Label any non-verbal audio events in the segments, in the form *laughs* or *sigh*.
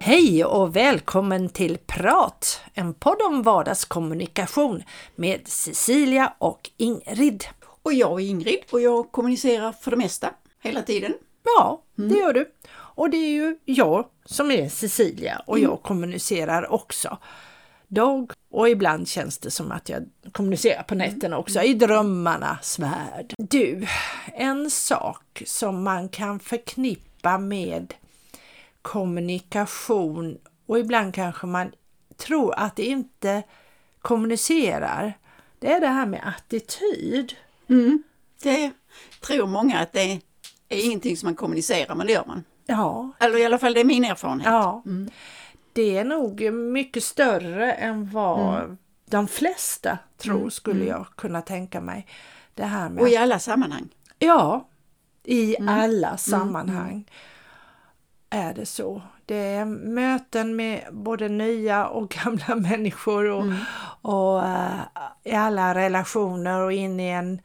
Hej och välkommen till Prat, en podd om vardagskommunikation med Cecilia och Ingrid. Och jag är Ingrid och jag kommunicerar för det mesta hela tiden. Ja, det gör du. Och det är ju jag som är Cecilia och jag kommunicerar också. Dag och ibland känns det som att jag kommunicerar på nätterna också, i drömmarnas värld. Du, en sak som man kan förknippa med kommunikation och ibland kanske man tror att det inte kommunicerar. Det är det här med attityd. Mm. Det tror många att det är ingenting som man kommunicerar, men det gör man. Ja, Eller i alla fall det är min erfarenhet. ja. Mm. det är nog mycket större än vad de flesta tror Mm. skulle jag kunna tänka mig. Det här med Och i alla sammanhang. Ja, i Mm. alla sammanhang är det så. Det är möten med både nya och *laughs* gamla människor och, Mm. och eh, i alla relationer och in i en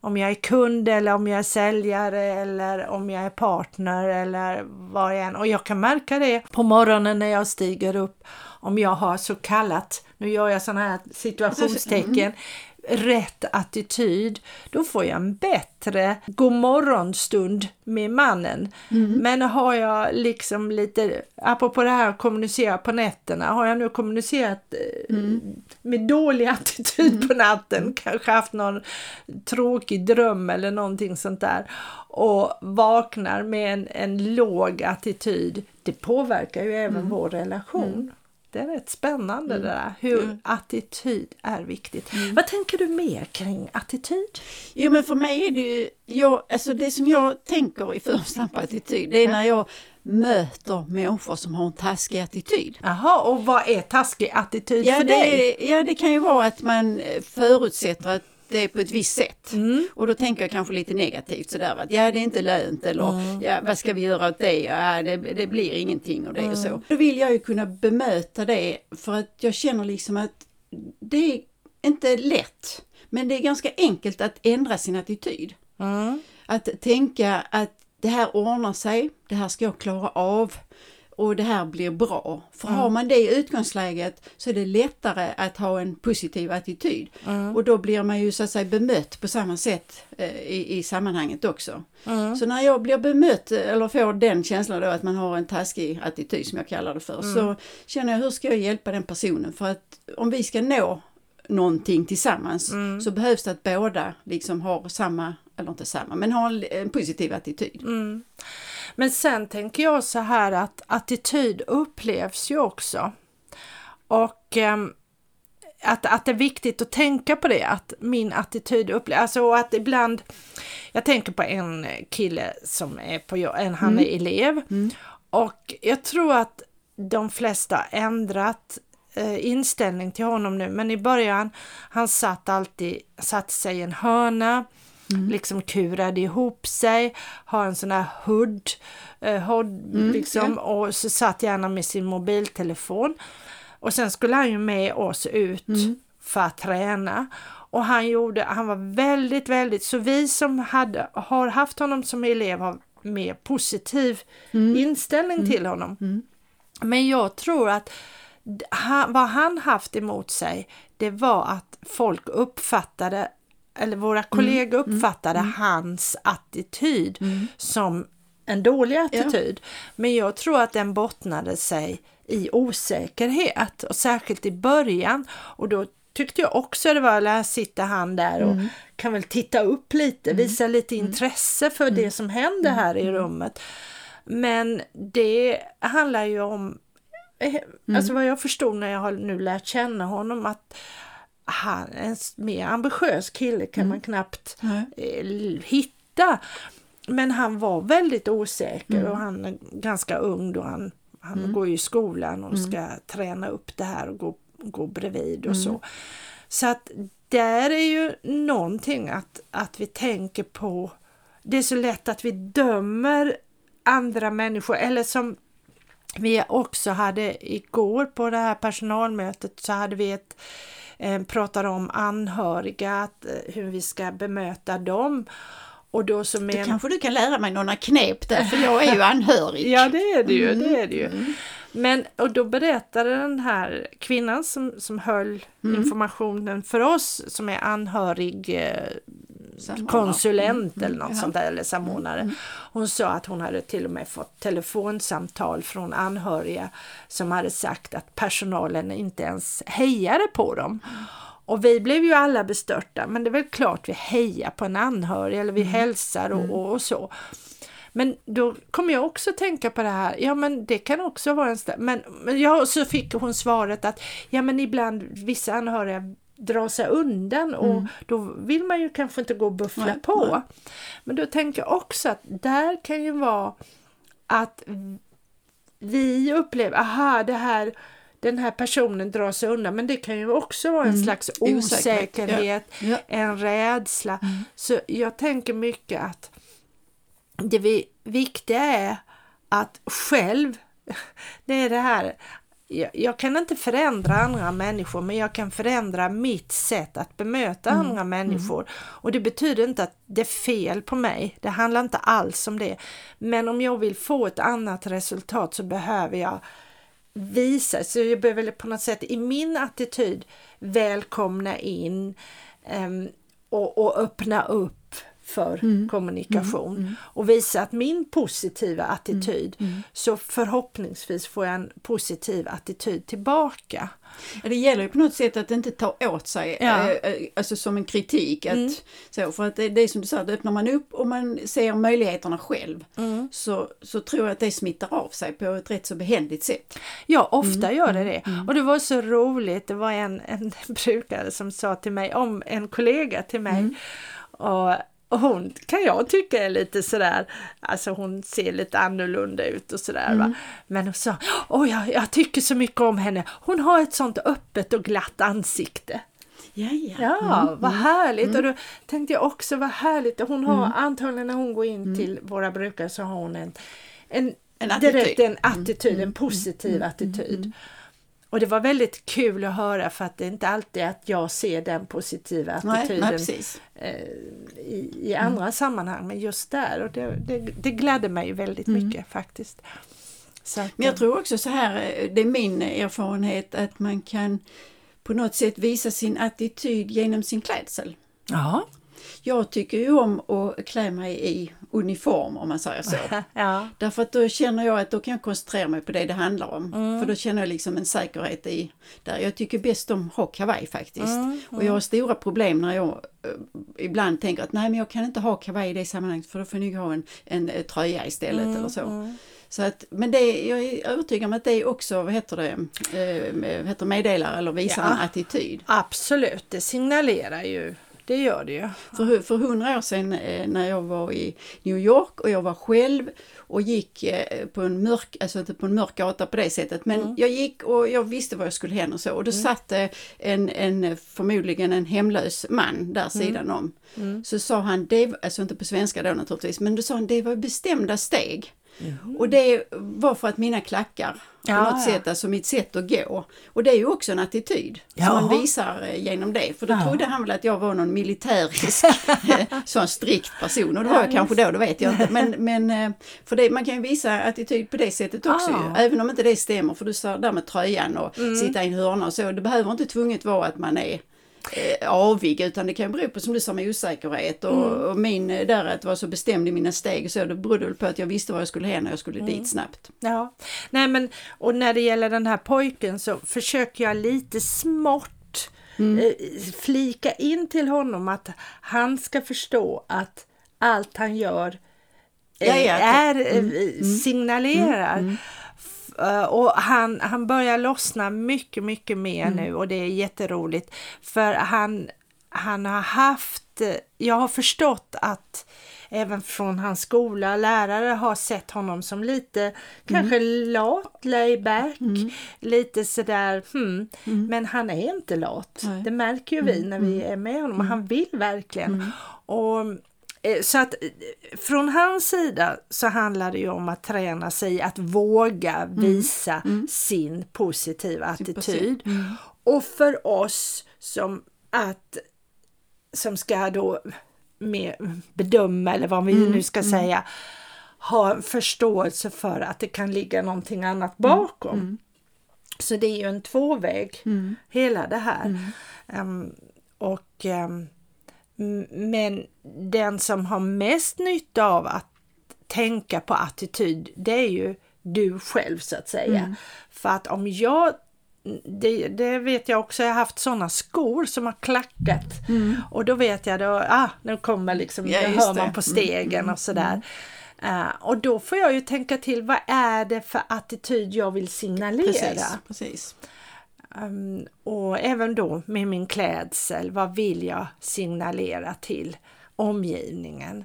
om jag är kund eller om jag är säljare eller om jag är partner eller vad jag än. Och jag kan märka det på morgonen när jag stiger upp om jag har så kallat, nu gör jag sådana här situationstecken, rätt attityd, då får jag en bättre god morgonstund med mannen. Men har jag liksom lite, apropå det här att kommunicera på nätterna, har jag nu kommunicerat eh, med dålig attityd på natten, kanske haft någon tråkig dröm eller någonting sånt där och vaknar med en, en låg attityd, det påverkar ju även vår relation. Det är rätt spännande det där, hur attityd är viktigt. Vad tänker du mer kring attityd? Jo men för mig är det ju, jag, alltså det som jag tänker i första hand på attityd, det är när jag möter människor som har en taskig attityd. Jaha, och vad är taskig attityd Ja för det, dig? är, ja det kan ju vara att man förutsätter att det är på ett visst sätt. Och då tänker jag kanske lite negativt sådär att ja det är inte lönt eller ja vad ska vi göra åt det? Ja det, det blir ingenting och det och så. Då vill jag ju kunna bemöta det för att jag känner liksom att det är inte lätt. Men det är ganska enkelt att ändra sin attityd. Mm. Att tänka att det här ordnar sig, det här ska jag klara av och det här blir bra. För har man det i utgångsläget så är det lättare att ha en positiv attityd. Och då blir man ju så att säga bemött på samma sätt eh, i, i sammanhanget också. Så när jag blir bemött eller får den känslan då att man har en taskig attityd som jag kallar det för så känner jag hur ska jag hjälpa den personen för att om vi ska nå någonting tillsammans så behövs det att båda liksom har samma, eller inte samma, men har en, en positiv attityd. Men sen tänker jag så här att attityd upplevs ju också. Och ehm, att, att det är viktigt att tänka på det, att min attityd upplevs, alltså att ibland, jag tänker på en kille som är på, en, han är elev. Och jag tror att de flesta ändrat eh, inställning till honom nu, men i början, han satt alltid, satt sig i en hörna, liksom kurade ihop sig, har en sån här hood, eh, hood liksom, och så satt gärna med sin mobiltelefon. Och sen skulle han ju med oss ut för att träna. Och han gjorde, han var väldigt, väldigt, så vi som hade, har haft honom som elev har mer positiv inställning till honom. Men jag tror att han, vad han haft emot sig, det var att folk uppfattade, eller våra kollegor uppfattade hans attityd som en dålig attityd. Men jag tror att den bottnade sig i osäkerhet och särskilt i början. Och då tyckte jag också det var, där sitter han där och kan väl titta upp lite, visa lite intresse för det som händer här i rummet. Men det handlar ju om, eh, alltså vad jag förstod när jag har nu lärt känna honom, att han, en mer ambitiös kille kan man knappt eh, hitta. Men han var väldigt osäker och han är ganska ung då. Han, han går ju i skolan och ska träna upp det här och gå, gå bredvid och så. Så att där är ju någonting att, att vi tänker på, det är så lätt att vi dömer andra människor. Eller som vi också hade igår på det här personalmötet så hade vi ett eh, pratade om anhöriga, att, eh, hur vi ska bemöta dem. Och då som Då kanske du kan lära mig några knep där, för jag är ju *laughs* anhörig. ja, det är det ju. Det är det ju. Mm. Men och då berättade den här kvinnan som, som höll mm. informationen för oss som är anhörig eh, konsulent mm. eller något ja. sånt där eller samordnare. Mm. Hon sa att hon hade till och med fått telefonsamtal från anhöriga som hade sagt att personalen inte ens hejade på dem. Och vi blev ju alla bestörta, men det är väl klart vi hejar på en anhörig eller vi mm. hälsar och, mm. och, och så. Men då kommer jag också tänka på det här, ja men det kan också vara en men, men ja, så fick hon svaret att ja men ibland vissa anhöriga drar sig undan och mm. då vill man ju kanske inte gå och buffla nej, på. Nej. Men då tänker jag också att där kan ju vara att vi upplever, aha det här den här personen drar sig undan men det kan ju också vara en mm. slags osäkerhet, ja. Ja. en rädsla. Mm. Så jag tänker mycket att det viktiga är att själv, *laughs* det är det här, jag, kan inte förändra andra människor men jag kan förändra mitt sätt att bemöta mm. andra människor. Mm. Och det betyder inte att det är fel på mig, det handlar inte alls om det. Men om jag vill få ett annat resultat så behöver jag visa, så jag behöver på något sätt i min attityd välkomna in um, och, och öppna upp för mm. kommunikation mm. mm. och visa att min positiva attityd mm. mm. så förhoppningsvis får jag en positiv attityd tillbaka. Det gäller ju på något sätt att inte ta åt sig, ja. äh, alltså som en kritik. Att, mm. så, för att det, det är som du sa, att öppnar man upp och man ser möjligheterna själv mm. så, så tror jag att det smittar av sig på ett rätt så behändigt sätt. Ja, ofta mm. gör det det. Mm. Och det var så roligt, det var en, en *laughs* brukare som sa till mig, om en kollega till mig, och och hon kan jag tycka är lite sådär, alltså hon ser lite annorlunda ut och sådär. Mm. Men hon sa, åh jag, jag tycker så mycket om henne, hon har ett sånt öppet och glatt ansikte. Ja, ja. mm, vad mm, härligt! Mm. Och då tänkte jag också vad härligt, hon har mm. antagligen när hon går in mm. till våra brukare så har hon en, en, en attityd, direkt en, attityd, en positiv attityd. Och det var väldigt kul att höra för att det är inte alltid att jag ser den positiva attityden nej, nej, eh, i, i, andra mm. sammanhang men just där och det, det, det gladde mig väldigt mm. mycket faktiskt. Att, men jag tror också så här, eh, det är min erfarenhet att man kan på något sätt visa sin attityd genom sin klädsel. Ja. Jag tycker ju om att klä mig i uniform om man säger så. *laughs* ja. Därför att då känner jag att då kan jag koncentrera mig på det det handlar om. Mm. För då känner jag liksom en säkerhet i där. Jag tycker bäst om att ha kavaj faktiskt. Mm. Mm. Och jag har stora problem när jag uh, ibland tänker att nej men jag kan inte ha kavaj i det sammanhanget för då får jag nog ha en, en, en tröja istället mm, eller så. Mm. Så att, men det, jag är övertygad om att det också, vad heter det, eh, heter meddelar eller visar ja, en attityd. Absolut, det signalerar ju det gör det ju. För, för hundra år sedan eh, när jag var i New York och jag var själv och gick eh, på en mörk, alltså inte på en mörk gata på det sättet, men mm. jag gick och jag visste var jag skulle hen och så och då mm. satt en, en förmodligen en hemlös man där mm. sidan om. Mm. Så sa han, det, alltså inte på svenska då naturligtvis, men då sa han det var bestämda steg. Mm. Och det var för att mina klackar på ja, något sätt, alltså mitt sätt att gå. Och det är ju också en attityd ja. som man visar eh, genom det. För då ja. trodde han väl att jag var någon militärisk *laughs* sån strikt person och det var jag kanske då, det vet jag inte. Men, *laughs* men eh, för det, man kan ju visa attityd på det sättet också ju, även om inte det stämmer. För du sa där med tröjan och mm. sitta i en hörna och så, det behöver inte tvunget vara att man är eh, avig utan det kan bero på som du sa med osäkerhet och, mm. och min eh, där att vara så bestämd i mina steg så det berodde väl på att jag visste var jag skulle hän och jag skulle mm. dit snabbt. Ja, nej men och när det gäller den här pojken så försöker jag lite smått mm. eh, flika in till honom att han ska förstå att allt han gör eh, ja, är, mm. Eh, mm. signalerar. Mm. Eh, och han, han börjar lossna mycket, mycket mer mm. nu och det är jätteroligt. För han, han har haft, jag har förstått att även från hans skola, lärare har sett honom som lite mm. kanske lat, layback, mm. lite sådär hmm. Mm. Men han är inte lat. Nej. Det märker ju vi mm. när vi mm. är med honom och han vill verkligen. Och Så att eh, från hans sida så handlar det ju om att träna sig att våga visa sin positiva attityd. Och för oss som att som ska då med bedöma eller vad vi nu ska säga ha en förståelse för att det kan ligga någonting annat bakom. Så det är ju en tvåväg, hela det här. Ehm, och ehm, m- Men den som har mest nytta av att tänka på attityd, det är ju du själv så att säga. För att om jag det, det vet jag också, jag har haft sådana skor som har klackat och då vet jag då, ah, nu kommer liksom, Ja, just hör man det. på stegen och sådär. Eh, och då får jag ju tänka till, vad är det för attityd jag vill signalera? Precis, precis. Um, och även då med min klädsel, vad vill jag signalera till omgivningen?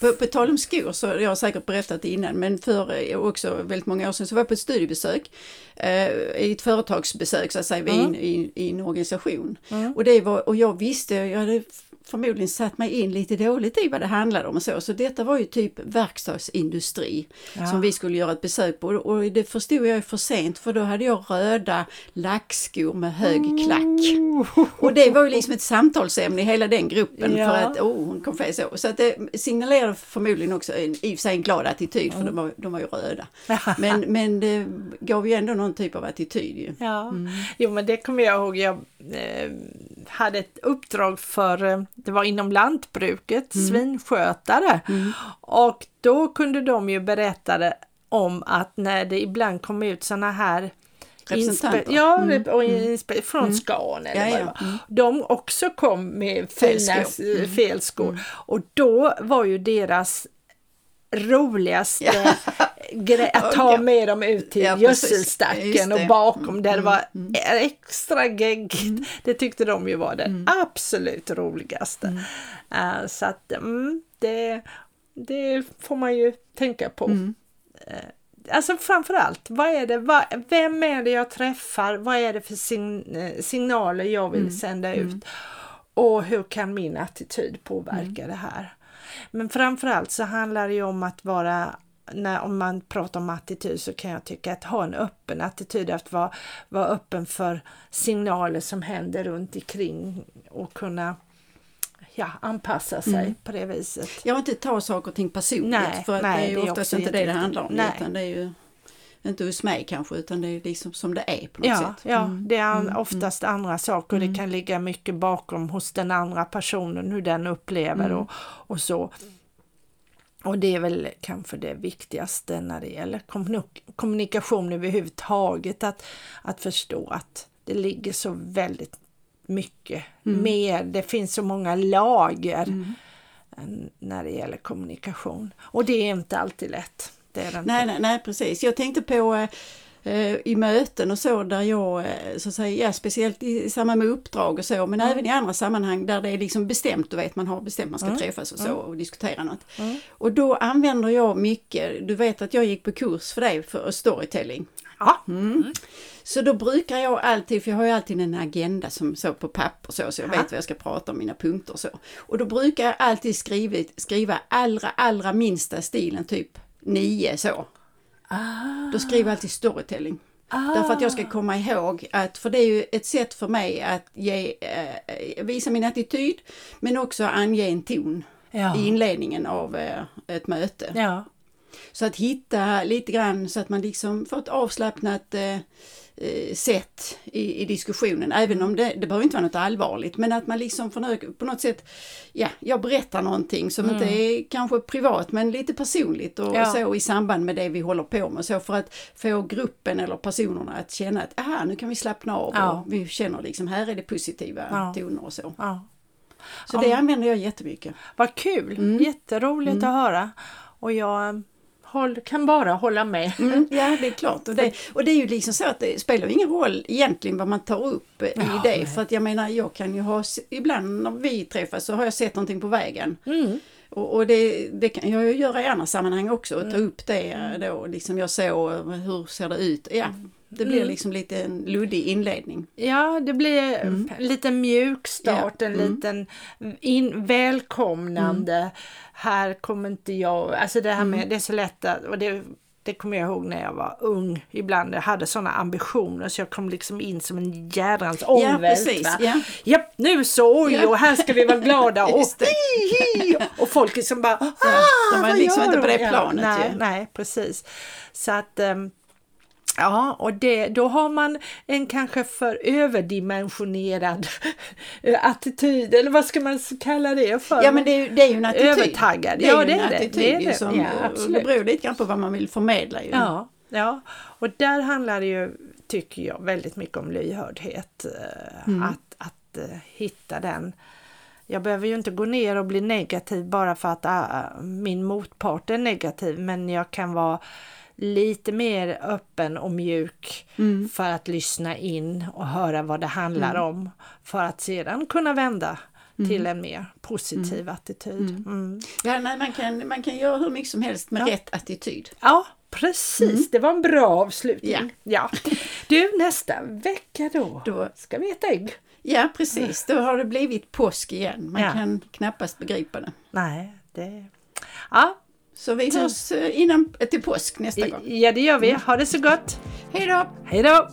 På, på tal om skor, så jag har säkert berättat det innan, men för eh, också väldigt många år sedan så var jag på ett studiebesök, eh, ett företagsbesök så att säga, Mm. i, i, i en organisation. Och, det var, och jag visste, jag hade förmodligen satt mig in lite dåligt i vad det handlade om och så, så detta var ju typ verkstadsindustri som vi skulle göra ett besök på och det förstod jag ju för sent för då hade jag röda lackskor med hög klack. Och det var ju liksom ett samtalsämne i hela den gruppen Ja. för att oh, hon kom fel så. Så att det signalerade förmodligen också en, i och för sig en glad attityd för de, var, de var ju röda. Men, men det gav ju ändå någon typ av attityd ju. Ja, jo men det kommer jag ihåg. Jag eh, hade ett uppdrag för, eh, det var inom lantbruket, svinskötare. Och då kunde de ju berätta om att när det ibland kom ut sådana här Representanter. ja, och inspe- från Scan eller Ja, vad ja. var. De också kom med fina skor. s- fel skor. Och då var ju deras roligaste *laughs* grej att ta med dem ut till Ja, gödselstacken och bakom där det var Mm. extra geggigt. Det tyckte de ju var det absolut roligaste. Eh, så att mm, det, det får man ju tänka på. Mm. Alltså framförallt, vad är det, vad, vem är det jag träffar? Vad är det för sign, eh, signaler jag Mm. vill sända ut? Och hur kan min attityd påverka Mm. det här? Men framförallt så handlar det ju om att vara när, om man pratar om attityd så kan jag tycka att ha en öppen attityd, att vara, vara öppen för signaler som händer runt omkring och kunna ja, anpassa sig Mm. på det viset. Jag inte ta saker och ting personligt Nej, för att nej, det är ju det är oftast också inte det det handlar om Nej. utan det är ju inte hos mig kanske utan det är liksom som det är på något Ja, sätt. ja Mm. det är oftast andra saker. Det kan ligga mycket bakom hos den andra personen, hur den upplever Mm. och, och så. Och det är väl kanske det viktigaste när det gäller kommunik- kommunikation överhuvudtaget, att, att förstå att det ligger så väldigt mycket Mm. mer, det finns så många lager än när det gäller kommunikation. Och det är inte alltid lätt. Det är det inte. Nej, nej, nej, precis. Jag tänkte på eh, i möten och så där jag, eh, så att säga, ja, speciellt i samband med uppdrag och så, men även i andra sammanhang där det är liksom bestämt, du vet man har bestämt man ska träffas och så och diskutera något. Och då använder jag mycket, du vet att jag gick på kurs för dig för storytelling. Ja, Så då brukar jag alltid, för jag har ju alltid en agenda som så på papper så, så jag Aha. vet vad jag ska prata om, mina punkter och så. Och då brukar jag alltid skriva, skriva allra, allra minsta stilen, typ nio så. Då skriver jag alltid storytelling. Därför att jag ska komma ihåg att, för det är ju ett sätt för mig att ge, eh, visa min attityd, men också ange en ton Ja. i inledningen av eh, ett möte. ja. Så att hitta lite grann så att man liksom får ett avslappnat eh, sätt i, i diskussionen. Även om det, det behöver inte vara något allvarligt men att man liksom får nå- på något sätt, ja, jag berättar någonting som inte är kanske privat men lite personligt och, Ja. så i samband med det vi håller på med. Så för att få gruppen eller personerna att känna att aha, nu kan vi slappna av Ja. och vi känner liksom här är det positiva Ja. toner och så. ja. Så det använder jag jättemycket. Vad kul! Mm. Jätteroligt att höra. Och jag håll, kan bara hålla med. Mm, ja, det är klart. Och *laughs* det, och det är ju liksom så att det spelar ingen roll egentligen vad man tar upp i Ja, det. nej. För att jag menar, jag kan ju ha, ibland när vi träffas så har jag sett någonting på vägen. Mm. Och, och det, det kan jag ju göra i andra sammanhang också, och ta Mm. upp det eh, då, liksom jag såg, eh, hur ser det ut? Ja, Det blir Mm. liksom lite en luddig inledning. Ja, det blir en liten mjuk start, Ja, en mm. liten in, välkomnande. Här kommer inte jag, alltså det här med, Mm. det är så lätt att, och det, det kommer jag ihåg när jag var ung ibland, jag hade sådana ambitioner så jag kom liksom in som en jädrans ångvält. precis, va? ja. Japp, nu så, oj, Ja. och här ska vi vara glada *laughs* och, hi, hi, och folk liksom bara, ah, de var liksom inte på de?" det planet Ja, nej, ju. nej, precis. Så att ehm, Ja, och det, då har man en kanske för överdimensionerad attityd, eller vad ska man kalla det för? Ja men det är, ju- det är ju en attityd. Övertaggad, Det är ja, det är det. attityd Det är det. Som, Ja, absolut. det beror lite grann på vad man vill förmedla ju. Ja, ja, och där handlar det ju, tycker jag, väldigt mycket om lyhördhet. eh, Mm. Att, att eh, hitta den. Jag behöver ju inte gå ner och bli negativ bara för att ah, min motpart är negativ, men jag kan vara lite mer öppen och mjuk Mm. för att lyssna in och höra vad det handlar Mm. om för att sedan kunna vända till en mer positiv attityd. Mm. Ja, nej, man, kan, man kan göra hur mycket som helst med Ja. rätt attityd. Ja, precis. Det var en bra avslutning. Ja. Ja. Du, nästa vecka då, Då- ska vi äta ägg. Ja precis, då har det blivit påsk igen. Man Ja. kan knappast begripa det. Nej, det... Ja, Så vi hörs eh, innan, till påsk nästa gång. ja det gör vi. Ha det så gott. Hej då! Hej då!